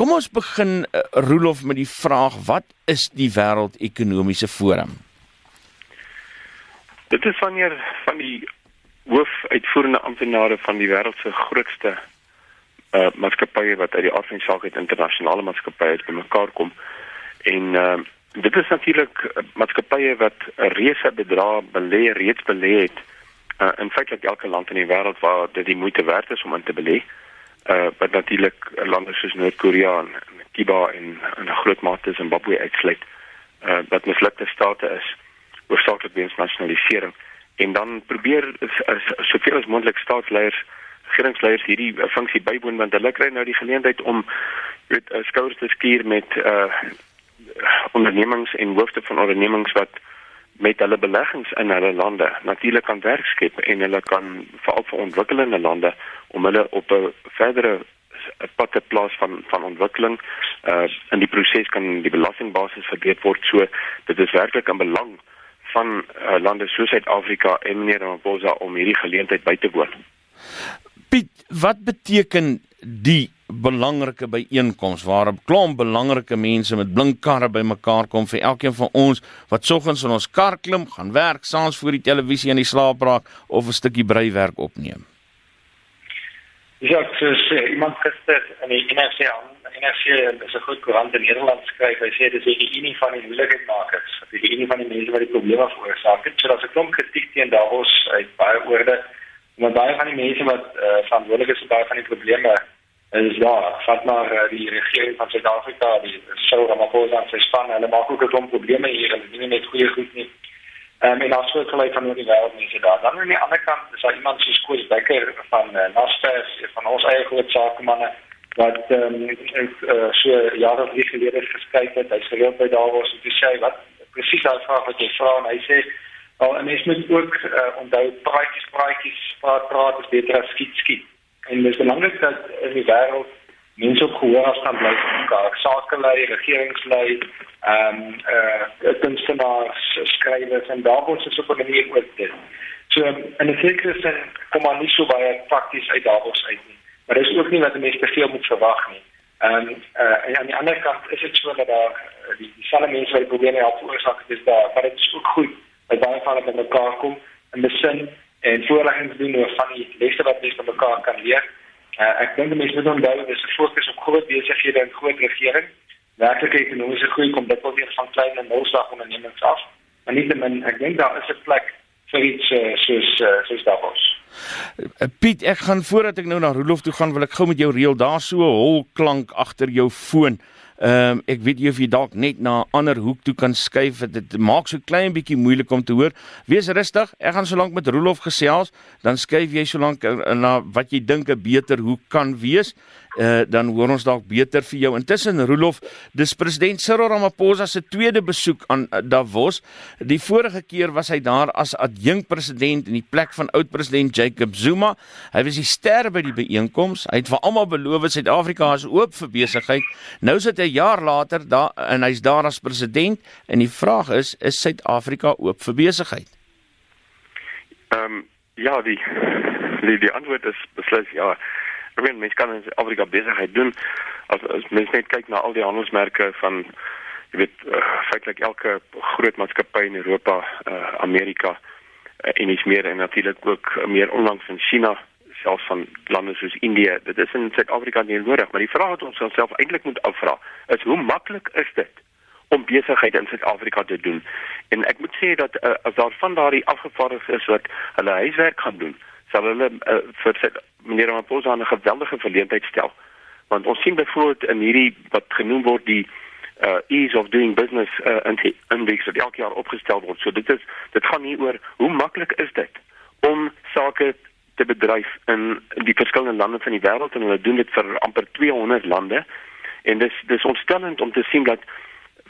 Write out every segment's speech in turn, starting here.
Kom ons begin uh, Roelof met die vraag wat is die wêreldekonomiese forum? Dit is wanneer van die hoofuitvoerende amptenare van die wêreld se grootste uh maatskappye wat uit die aard van saak uit internasionale maatskappye bymekaar kom en uh dit is natuurlik maatskappye wat 'n reuse bedrag belê reeds belê het uh in feite elke land in die wêreld waar dit die moeite werd is om in te belê uh wat natuurlik lande soos Noord-Korea en Kuba en 'n groot mate Zimbabwe uitsluit uh wat mislukte state is oorsaaklik weens nasionalisering. En dan probeer soveel as moontlik staatsleiers regeringsleiers hierdie uh, funksie bywoon want hulle kry nou die geleentheid om weet uh, skouers te skuur met uh ondernemings en hoofde van ondernemings wat met hulle beleggings in hulle lande natuurlik kan werk skep en hulle kan veral vir ontwikkelende lande om hulle op 'n verdere pad te plaas van van ontwikkeling uh in die proses kan die belastingbasis verbeter word so dit is werklik 'n belang van uh, lande soos Suid-Afrika en meneer Ramaphosa om hierdie geleentheid by te woon. Piet, wat beteken die belangrike byeenkoms waar 'n klomp belangrike mense met blink karre bymekaar kom vir elkeen van ons wat soggens in ons kar klim, gaan werk, saans voor die televisie in die slaap raak of 'n stukkie breiwerk opneem? Ja, soos uh, iemand gister in die NFC NFC is 'n goed koerant in Nederland skryf. Hy sê dis die unie van die moeilikheidmakers. Die unie van die mense wat die probleme veroorsaak. So daar's 'n klomp kritiek teen Davos uit baie oorde. Maar baie van die mense wat uh, verantwoordelik is vir baie van die probleme is ja, vat maar uh, die regering van Suid-Afrika, die Cyril Ramaphosa en sy span. Hulle maak ook 'n klomp probleme hier en nie net goeie goed nie. Um, en we het gelijk van die wereldmensen daar. Dan aan de andere kant is er iemand zoals Koos Becker van uh, Nasdaq, van ons eigen groot zakenmannen, wat ehm um, so jare drie gelede geskryf het. Hy skryf by daar was om te sê wat presies daai vraag wat jy vra en hy sê al en mens moet ook uh, onthou praatjies praatjies praat praat is beter as skiet skiet. En dit is belangrik dat in die wêreld mense op gehoor afstand bly van mekaar. Sakelei, regeringslei, ehm um, eh uh, kunstenaars, skrywers en daar word se op 'n manier ook dit. So in 'n sekere sin kom maar nie so baie prakties uit Davos uit nie. Maar dis ook nie wat mense te veel moet verwag nie. Ehm um, uh, en aan die ander kant is dit so dat daar uh, die dieselfde mense wat probleme help veroorsaak is daar, maar dit is ook goed dat baie van hulle by mekaar kom in besin en voorleggings doen oor van die lesse wat mense van mekaar kan leer. Uh, ek dink mense moet onthou dis 'n fokus op groot besighede en groot regering. Werklike ekonomiese groei kom dit wel weer van klein en middelslag ondernemings af. Maar nie min, ek dink daar is 'n plek vir iets uh, soos uh, soos Davos. Piet, ek gaan voordat ek nou na Rolof toe gaan, wil ek gou met jou reël. Daar's so 'n hol klank agter jou foon. Ehm um, ek weet jy of jy dalk net na 'n ander hoek toe kan skuif. Dit maak so klein bietjie moeilik om te hoor. Wees rustig. Ek gaan solank met Rolof gesels, dan skuif jy solank na wat jy dink 'n beter hoek kan wees uh, dan hoor ons dalk beter vir jou. Intussen Rolof, dis president Cyril Ramaphosa se tweede besoek aan uh, Davos. Die vorige keer was hy daar as adjunk president in die plek van oud president Jacob Zuma. Hy was die ster by die byeenkoms. Hy het vir almal beloof Suid-Afrika is oop vir besigheid. Nou sit hy 'n jaar later daar en hy's daar as president en die vraag is, is Suid-Afrika oop vir besigheid? Ehm um, ja, die die die antwoord is beslis ja. Ek weet mense kan in Afrika besigheid doen as as mense net kyk na al die handelsmerke van jy weet uh, feitelik elke groot maatskappy in Europa, uh, Amerika uh, en iets meer en natuurlik ook meer onlangs in China selfs van lande soos Indië. Dit is in Suid-Afrika nie nodig, maar die vraag wat ons onsself eintlik moet afvra is hoe maklik is dit om besigheid in Suid-Afrika te doen? En ek moet sê dat uh, as daar van daardie afgevaardigdes is wat hulle huiswerk gaan doen, sal hulle uh, vir meneer Ramaphosa 'n geweldige verleentheid stel. Want ons sien byvoorbeeld in hierdie wat genoem word die uh, ease of doing business uh, index wat elke jaar opgestel word. So dit is dit gaan nie oor hoe maklik is dit om sake te bedryf in die verskillende lande van die wêreld en hulle doen dit vir amper 200 lande. En dis dis ontstellend om te sien dat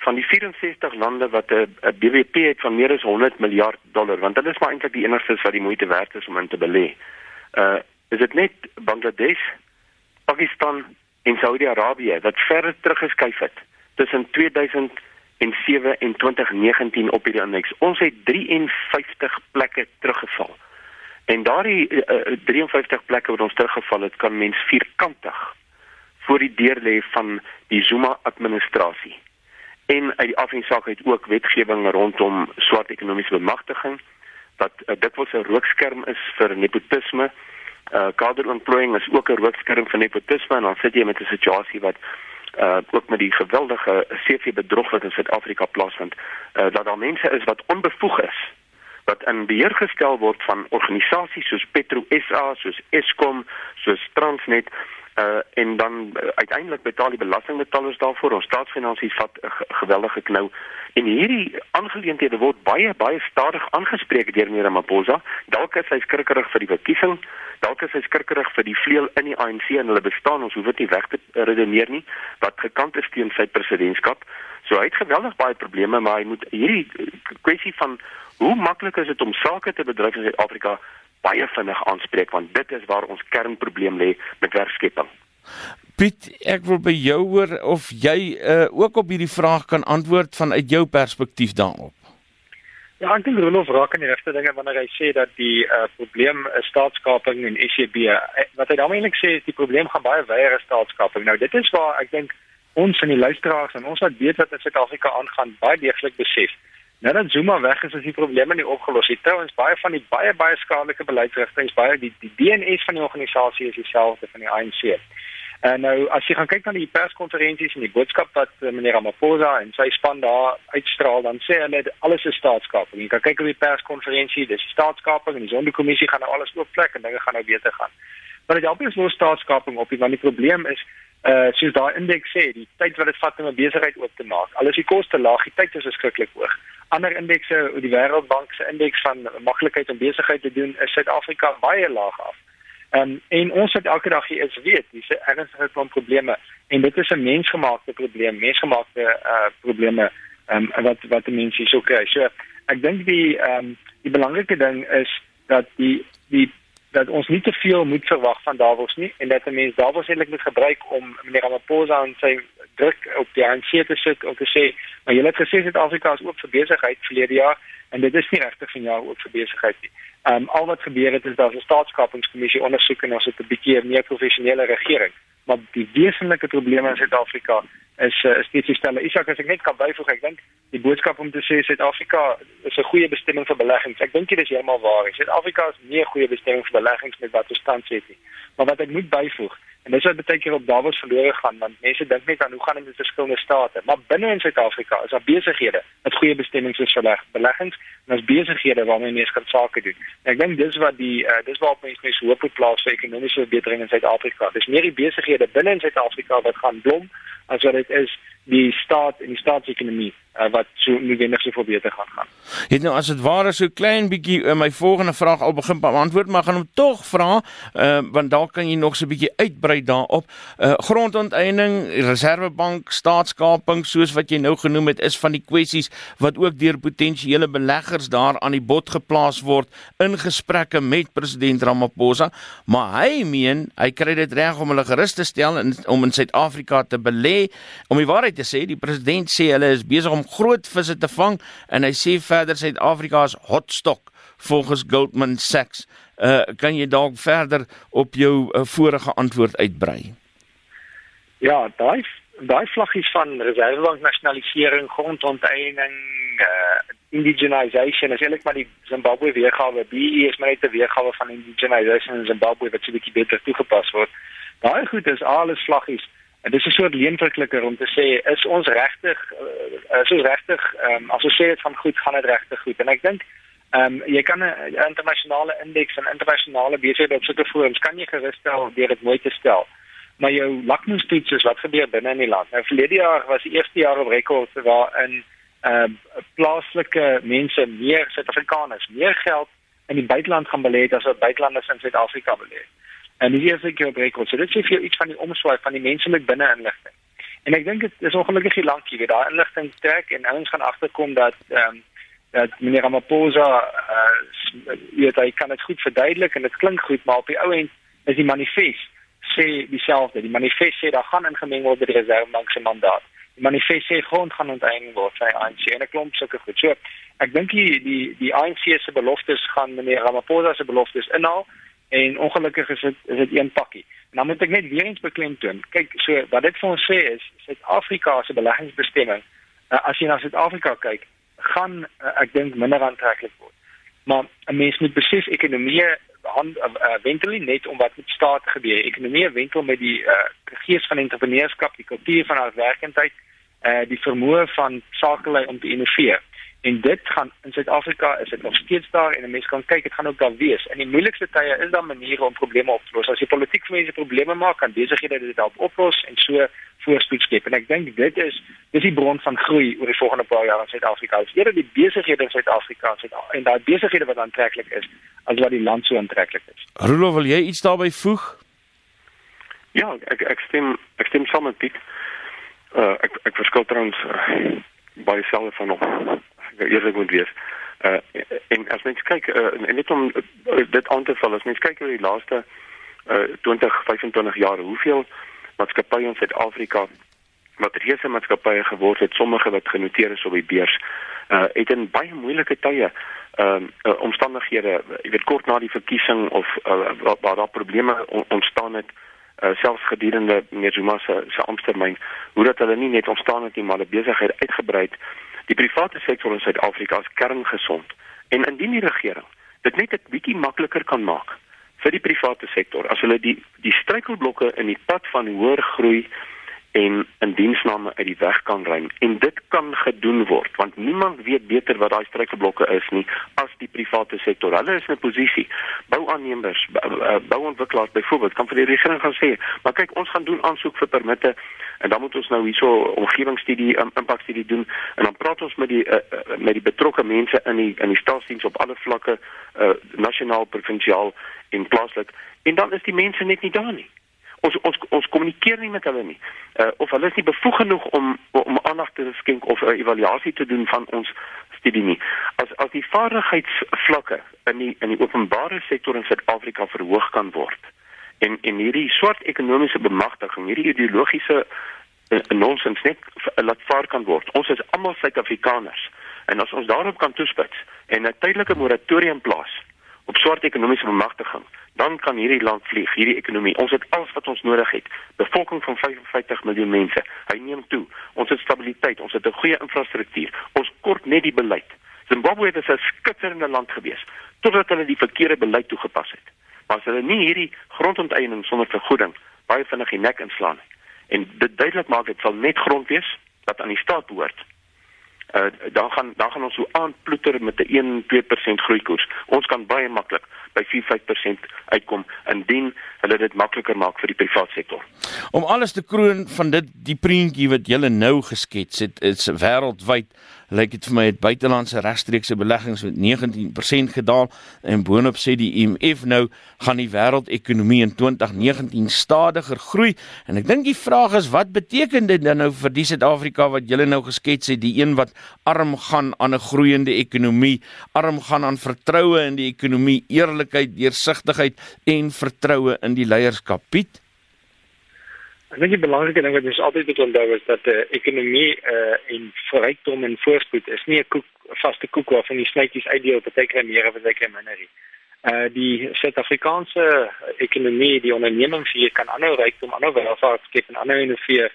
van die 64 lande wat 'n BBP het van meer as 100 miljard dollar, want dit is maar eintlik die enigstes wat die moeite werd is om in te belê. Uh is dit net Bangladesh, Pakistan en Saudi-Arabië wat verder teruggeskuif het tussen 2007 en 2019 op hierdie indeks. Ons het 53 plekke teruggeval. En daardie uh, 53 plekke wat ons teruggeval het, kan mens vierkantig voor die deur lê van die Zuma administrasie. En uit die afhangsaak het ook wetgewing rondom swart ekonomiese bemagtiging wat uh, dikwels 'n rookskerm is vir nepotisme. Uh kaderontplooiing is ook 'n rookskerm vir nepotisme en dan sit jy met 'n situasie wat uh ook met die geweldige CV bedrog wat in Suid-Afrika plaasvind, uh dat daar mense is wat onbevoeg is wat in beheer gestel word van organisasies soos Petro SA, soos Eskom, soos Transnet uh en dan uh, uiteindelik betaal die belastingbetalers daarvoor. Ons staatsfinansies vat 'n geweldige knou en hierdie aangeleenthede word baie baie stadig aangespreek deur meneer Maposa dalk is hy skrikkerig vir die verkiesing. Dalk is hy skrikkerig vir die vleuel in die ANC en hulle bestaan. Ons hoef dit nie weg te redeneer nie wat gekant is teen sy presidentskap. So hy het geweldig baie probleme maar hy moet hierdie kwessie van hoe maklik is dit om sake te bedryf in Suid-Afrika baie vinnig aanspreek want dit is waar ons kernprobleem lê met werkskepping. Piet, ek wil by jou hoor of jy uh, ook op hierdie vraag kan antwoord vanuit jou perspektief daarop. Ja, ek dink Rolof raak aan die regte dinge wanneer hy sê dat die uh, probleem is staatskaping en SCB. Eh, wat hy daarmee eintlik sê is die probleem gaan baie weier as staatskaping. Nou dit is waar ek dink ons en die luisteraars en ons wat weet wat in Suid-Afrika aangaan baie deeglik besef. Nou dat Zuma weg is, is die probleme nie opgelos nie. Trouwens, baie van die baie baie skadelike beleidsrigtinge, baie die die DNS van die organisasie is dieselfde van die ANC. En nou as jy gaan kyk na die perskonferensies en die boodskap wat uh, meneer Ramaphosa en sy span daar uitstraal, dan sê hulle alles is staatskaping. Jy kan kyk op die perskonferensie, dis staatskaping en die sondekommissie gaan nou alles oopplek en dinge gaan nou beter gaan. Maar dit help nie om staatskaping op nie, want die probleem is uh soos daai indeks sê, die tyd wat dit vat om 'n besigheid oop te maak. Alles die koste laag, die tyd is verskriklik hoog ander indekse, die Wêreldbank se indeks van maklikheid om besigheid te doen, is Suid-Afrika baie laag af. Um, en ons het elke dag hier is weet, dis 'n ernstige probleme en dit is 'n mensgemaakte probleem, mensgemaakte uh probleme um, wat wat mense so kry. So ek dink die ehm um, die belangrike ding is dat die die dat ons nie te veel moet verwag van Davos nie en dat mense Davos eintlik moet gebruik om meneer Ramaphosa en sy druk op die ANC te sit om te sê maar julle het gesê Suid-Afrika is oop vir besigheid verlede jaar en dit is nie regtig van jaar oop vir besigheid nie. Ehm um, al wat gebeur het is dat 'n staatskapingskommissie ondersoek en ons het 'n bietjie meer professionele regering maar die wesenlike probleme in Suid-Afrika is uh, steeds dieselfde. Isak as ek net kan byvoeg, ek dink die boodskap om te sê Suid-Afrika is 'n goeie bestemming vir beleggings. Ek dink dit is heeltemal waar. Suid-Afrika is nie 'n goeie bestemming vir beleggings met wat ons tans het nie. Maar wat ek moet byvoeg, En dis wat baie keer op Davos verlore gaan want mense dink net aan hoe gaan dit met verskillende state, maar binne in Suid-Afrika is daar besighede wat goeie bestemmings is vir beleggings en ons besighede waarmee mense kan sake doen. En ek dink dis wat die uh, dis waarop mense mense hoop op plaas vir ekonomiese verbetering in Suid-Afrika. Dis meer die besighede binne in Suid-Afrika wat gaan blom as wat dit is die staat en die staatsekonomie uh, wat so noodwendig so verbeter gaan gaan. Het nou as dit ware so klein bietjie uh, my volgende vraag al begin beantwoord, maar gaan hom tog vra, uh, want dalk kan jy nog so 'n bietjie uitbrei daarop. Uh, grondonteiening, reservebank, staatskaping, soos wat jy nou genoem het, is van die kwessies wat ook deur potensiële beleggers daar aan die bod geplaas word in gesprekke met president Ramaphosa, maar hy meen hy kry dit reg om hulle gerus te stel en om in Suid-Afrika te belê. Om die waarheid te sê, die president sê hulle is besig om groot visse te vang en hy sê verder Suid-Afrika is hotstock volgens Goldman Sachs. Uh kan jy dalk verder op jou uh, vorige antwoord uitbrei? Ja, daai daai vlaggies van reservebank nasionalisering, grondonteeneming, uh indigenization, is eintlik maar die Zimbabwe weergawe. BE is maar net 'n weergawe van indigenization in Zimbabwe wat so 'n bietjie beter toegepas word. Daai goed is alles vlaggies En dis 'n soort leenverklikker om te sê is ons regtig uh, is ons regtig um, as ons sê dit gaan goed, gaan dit regtig goed. En ek dink ehm um, jy kan 'n internasionale indeks en internasionale besighede op sulke forums kan jy gerusstel deur dit mooi te stel. Maar jou lakmoestoets is wat gebeur binne in die land. Nou verlede jaar was die eerste jaar op rekord waar in ehm uh, plaaslike mense meer Suid-Afrikaners meer geld in die buiteland gaan belê as wat buitelanders in Suid-Afrika belê. En hier is ek op rekord. So dit sê vir jou iets van die omswaai van die mense met binne inligting. En ek dink dit is ongelukkig nie lank hier daai inligting trek en ouens gaan agterkom dat ehm um, dat meneer Ramaphosa uh weet hy kan dit goed verduidelik en dit klink goed, maar op die ou end is die manifest sê dieselfde. Die manifest sê daar gaan ingemeng word by die reservebank se mandaat. Die manifest sê grond gaan onteiening word by ANC en 'n klomp sulke goed. So ek dink die die die ANC se beloftes gaan meneer Ramaphosa se beloftes inhaal en ongelukkig is dit is dit een pakkie. En dan moet ek net weer eens beklemtoon. Kyk, so wat dit vir ons sê is Suid-Afrika se beleggingsbestemming, uh, as jy na Suid-Afrika kyk, gaan uh, ek dink minder aantreklik word. Maar 'n mens moet besef ekonomie hand uh, uh, wentel net om wat met staat gebeur. Ekonomie wentel met die uh, gees van entrepreneurskap, die kultuur van hardwerkendheid, uh, die vermoë van sakelei om te innoveer. En dit gaan in Suid-Afrika is dit nog steeds daar en 'n mens kan kyk, dit gaan ook daar wees. In die moeilikste tye is daar maniere om probleme op te los. As jy politiek vir mense probleme maak, kan besighede dit help oplos en so voorspoed skep. En ek dink dit is dis die bron van groei oor die volgende paar jaar in Suid-Afrika. Is eerder die besighede in Suid-Afrika en daai besighede wat aantreklik is as wat die land so aantreklik is. Rolo, wil jy iets daarbey voeg? Ja, ek ek stem ek stem saam met Piet. Uh ek ek verskil trouens uh, baie self van hom eerlik moet wees. Uh en as mens kyk uh, net om uh, dit aan te val, as mens kyk oor die laaste uh 20, 25 jaar, hoeveel maatskappye in Suid-Afrika wat reuse maatskappye geword het, sommige wat genoteer is op die beurs, uh het in baie moeilike tye ehm uh, omstandighede, jy weet kort na die verkiesing of uh, waar, waar daar probleme ontstaan het uh, selfs gedurende meneer Zuma se se amptetermyn, hoe dat hulle nie net ontstaan het nie, maar hulle besigheid uitgebrei het Die private sektor in Suid-Afrika is kerngesond. En indien die regering dit net 'n bietjie makliker kan maak vir die private sektor as hulle die die struikelblokke in die pad van hoër groei en in diensname uit die weg kan ruim en dit kan gedoen word want niemand weet beter wat daai struikelblokke is nie as die private sektor. Hulle is in 'n posisie. Bouaannemers, eh, bouontwikkelaars byvoorbeeld kan vir die regering gaan sê, maar kyk ons gaan doen aansoek vir permitte en dan moet ons nou hierso omgewingsstudie impakstudie doen en dan praat ons met die uh, met die betrokke mense in die in die staatsdiens op alle vlakke uh, nasionaal, provinsiaal en plaaslik en dan is die mense net nie daar nie ons ons ons kommunikeer nie met hulle nie. Uh of hulle is nie bevoeg genoeg om om aandag te skenk of 'n evaluasie te doen van ons studie nie. As as die vaardigheidsvlakke in die in die openbare sektor in Suid-Afrika verhoog kan word en en hierdie swart ekonomiese bemagtiging, hierdie ideologiese uh, nonsens net laat vaar kan word. Ons is almal Suid-Afrikaners en as ons daarop kan toespits en 'n tydelike moratorium plaas op swart ekonomiese bemagtiging dan kan hierdie land vlieg, hierdie ekonomie. Ons het alles wat ons nodig het. Bevolking van 55 miljoen mense. Hy neem toe. Ons het stabiliteit, ons het 'n goeie infrastruktuur. Ons kort net die beleid. Zimbabwe het 'n skitterende land gewees totdat hulle die verkeerde beleid toegepas het. Maar as hulle nie hierdie grondonteiening sonder vergoeding baie vinnig die nek inslaan nie en dit duidelik maak dit sal net grond wees wat aan die staat behoort. Uh dan gaan dan gaan ons so aanploeter met 'n 1-2% groeikoers. Ons kan baie maklik by 4-5% uitkom indien hulle dit makliker maak vir die private sektor. Om alles te kroon van dit die prentjie wat jy nou geskets het, is wêreldwyd lyk dit vir my het buitelandse regstreekse beleggings met 19% gedaal en boonop sê die IMF nou gaan die wêreldekonomie in 2019 stadiger groei en ek dink die vraag is wat beteken dit dan nou vir die Suid-Afrika wat julle nou geskets het die een wat arm gaan aan 'n groeiende ekonomie arm gaan aan vertroue in die ekonomie eerlik eerlikheid, deursigtigheid en vertroue in die leierskap Piet. Ek dink die belangrike ding wat ons altyd moet onthou is dat die uh, ekonomie uh, en rykdom en voorspoed is nie 'n koek vaste koek waarvan jy snytjies uitdeel te kyk meer of te kyk minder. Uh die Suid-Afrikaanse ekonomie, die ondernemings hier kan aanhou rykdom, aanhou welvaart skep en aanhou innoveer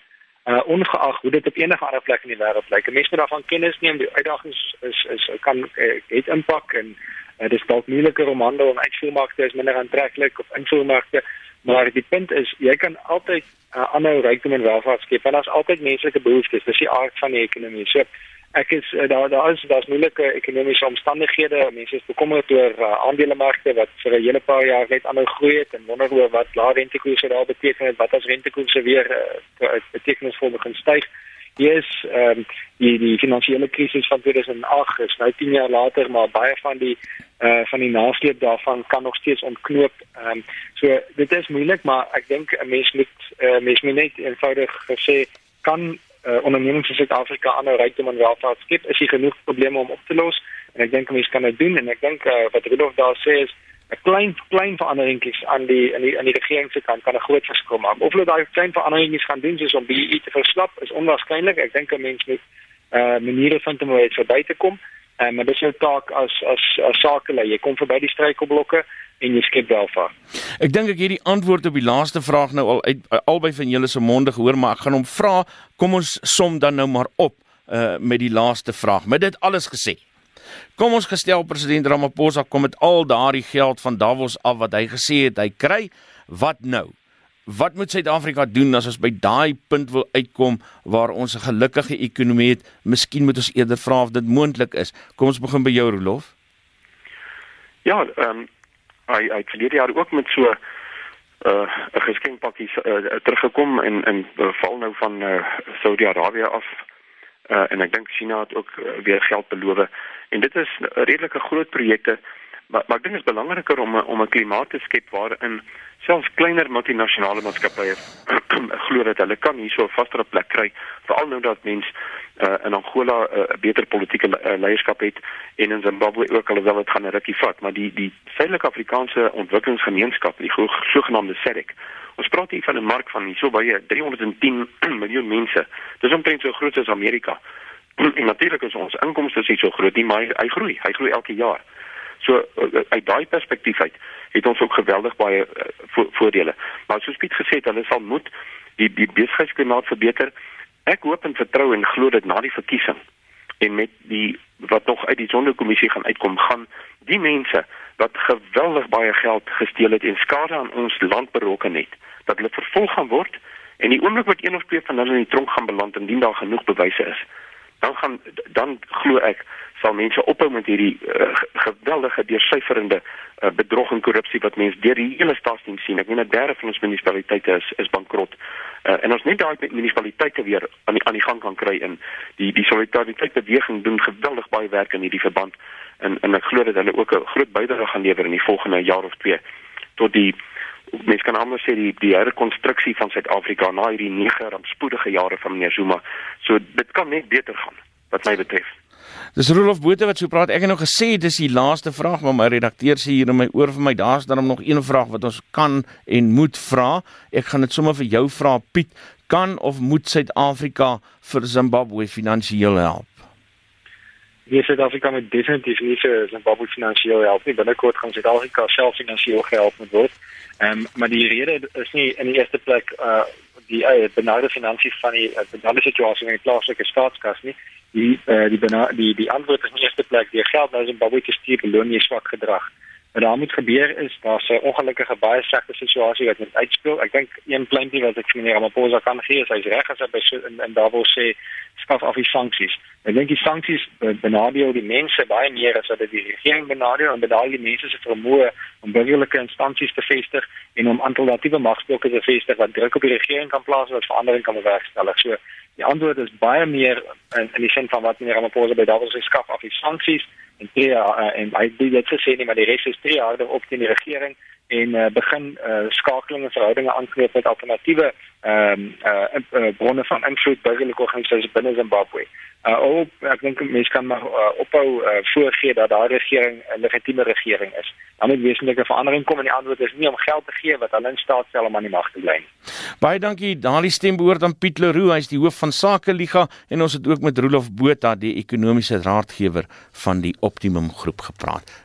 uh ongeag hoe dit op enige ander plek in die wêreld lyk. Mense moet daarvan kennis neem, die uitdagings is is kan uh, het impak en Uh, dit is dalk moeiliker om handel en uitvoermarkte is minder aantreklik of invoermarkte, maar die punt is jy kan altyd uh, aanhou rykdom en welvaart skep en daar's altyd menslike behoeftes, dis die aard van die ekonomie. So ek is uh, daar daar is daar's moeilike ekonomiese omstandighede. Mense is bekommerd oor uh, aandelemarkte wat vir 'n hele paar jaar net aanhou groei het en wonder oor wat lae rentekoerse daar beteken en wat as rentekoerse weer uh, betekenisvol begin styg. Hier is ehm um, die die finansiële krisis van 2008 is nou 10 jaar later maar baie van die eh uh, van die nasleep daarvan kan nog steeds ontknoop. Ehm um, so dit is moeilik maar ek dink 'n mens moet eh uh, mens moet net eenvoudig gesê kan uh, ondernemings in Suid-Afrika aanhou rykdom en welvaart skep is hier genoeg probleme om op te los en ek dink mense kan dit doen en ek dink uh, wat Rudolf daar sê is 'n klein klein veranderingkies aan die in die in die regering se kant kan 'n groot verskil maak. Of hulle daai klein veranderingkies gaan doen soos om BEE te verslap is onwaarskynlik. Ek dink 'n mens moet uh maniere vind om uit verby te kom. Um, maar dis jou taak as as as sakelei. Jy kom verby die struikelblokke en jy skep welvaart. Ek dink ek hierdie antwoord op die laaste vraag nou al uit albei van julle se monde gehoor, maar ek gaan hom vra, kom ons som dan nou maar op uh met die laaste vraag. Met dit alles gesê. Kom ons gestel president Ramaphosa kom met al daardie geld van Davos af wat hy gesê het hy kry, wat nou? Wat moet Suid-Afrika doen as ons by daai punt wil uitkom waar ons 'n gelukkige ekonomie het? Miskien moet ons eerder vra of dit moontlik is. Kom ons begin by jou Rolof. Ja, ehm um, hy hy het verlede jaar ook met so 'n uh, geskenkpakkie uh, teruggekom en en val nou van uh, Saudi-Arabië af. Uh, en ek dink China het ook uh, weer geld beloof. En dit is redelike groot projekte maar maar ek dink is belangriker om om 'n klimaat te skep waarin selfs kleiner multinasjonale maatskappye glo dat hulle kan hierso 'n vaster plek kry veral nou dat mens uh, in Angola 'n uh, beter politieke uh, leierskap het en in Zimbabwe ook alhoewel dit gaan 'n rukkie vat. Maar die die Suidelike Afrikaanse Ontwikkelingsgemeenskap die sogenaamde SADC ons praat hier van 'n mark van hierso baie 310 miljoen mense dis omtrent so groot as Amerika en natuurlik is ons inkomste nie so groot nie maar hy groei hy groei elke jaar So uh, uit daai perspektief uit het ons ook geweldig baie uh, vo voordele. Maar soos Piet gesê het, hulle sal moet die die besigheidsklimaat verbeter. Ek hoop en vertrou en glo dat na die verkiesing en met die wat nog uit die sondekommissie gaan uitkom, gaan die mense wat geweldig baie geld gesteel het en skade aan ons land berokken het, dat hulle vervolg gaan word en die oomblik wat een of twee van hulle in die tronk gaan beland indien daar genoeg bewyse is, dan gaan dan glo ek sal mense ophou met hierdie uh, geweldige deursyferende uh, bedrog en korrupsie wat mense deur die hele staatsdiens sien. Ek meen 'n derde van ons munisipaliteite is is bankrot. Uh, en ons net daai munisipaliteite weer aan die aan die gang kan kry in die die solidariteitsbeweging doen geweldig baie werk in hierdie verband en en ek glo dat hulle ook 'n groot bydrae gaan lewer in die volgende jaar of twee tot die mens kan anders sê die die herkonstruksie van Suid-Afrika na hierdie nege rampspoedige jare van meneer Zuma. So dit kan net beter gaan wat my betref. Dis Rolof Botha wat so praat. Ek het nou gesê dis die laaste vraag, maar my redakteur sê hier in my oor vir my daar's dan nog een vraag wat ons kan en moet vra. Ek gaan dit sommer vir jou vra Piet. Kan of moet Suid-Afrika vir Zimbabwe finansiëel help? Nee, Suid-Afrika moet definitief nie vir Zimbabwe finansiëel help nie. Binnekort gaan Suid-Afrika self finansiëel gehelp moet word. Ehm um, maar die rede is nie in die eerste plek uh die uh, benade finansies van die uh, benade situasie in die plaaslike staatskas nie. Die uh, die die die antwoord is in die eerste plek die geld na Zimbabwe te stuur beloon jy swak gedrag. Wat daar moet gebeur is daar's 'n ongelukkige baie slegte situasie wat moet uitspeel. Ek dink een ding wat ek vir meneer Ramaphosa kan gee is hy's reg as hy by in, in Davos sê skaf af die sanksies. Ek dink die sanksies benadeel die mense baie meer as wat dit die regering benadeel en bedaal die mense se vermoë om burgerlike instansies te vestig en om alternatiewe magsblokke te vestig wat druk op die regering kan plaas wat verandering kan bewerkstellig. So die antwoord is baie meer in, in die sin van wat meneer Ramaphosa by sê skaf af die sanksies en twee uh, en hy het dit gesê nie maar die res is drie harder op teen die regering en uh, begin uh, skakelinge verhoudinge aanknoop met alternatiewe ehm um, uh, uh, bronne van invloed burgerlike organisasies binne Zimbabwe. Uh op ek dink mense kan maar uh, ophou uh, voorgee dat daai regering 'n legitieme regering is. Dan moet wesenlike verandering kom en die antwoord is nie om geld te gee wat hulle in staat stel om aan die mag te bly nie. Baie dankie. Daardie stem behoort aan Piet Leroux, hy's die hoof van Sake Liga en ons het ook met Rolof Botha, die ekonomiese raadgewer van die Optimum groep gepraat.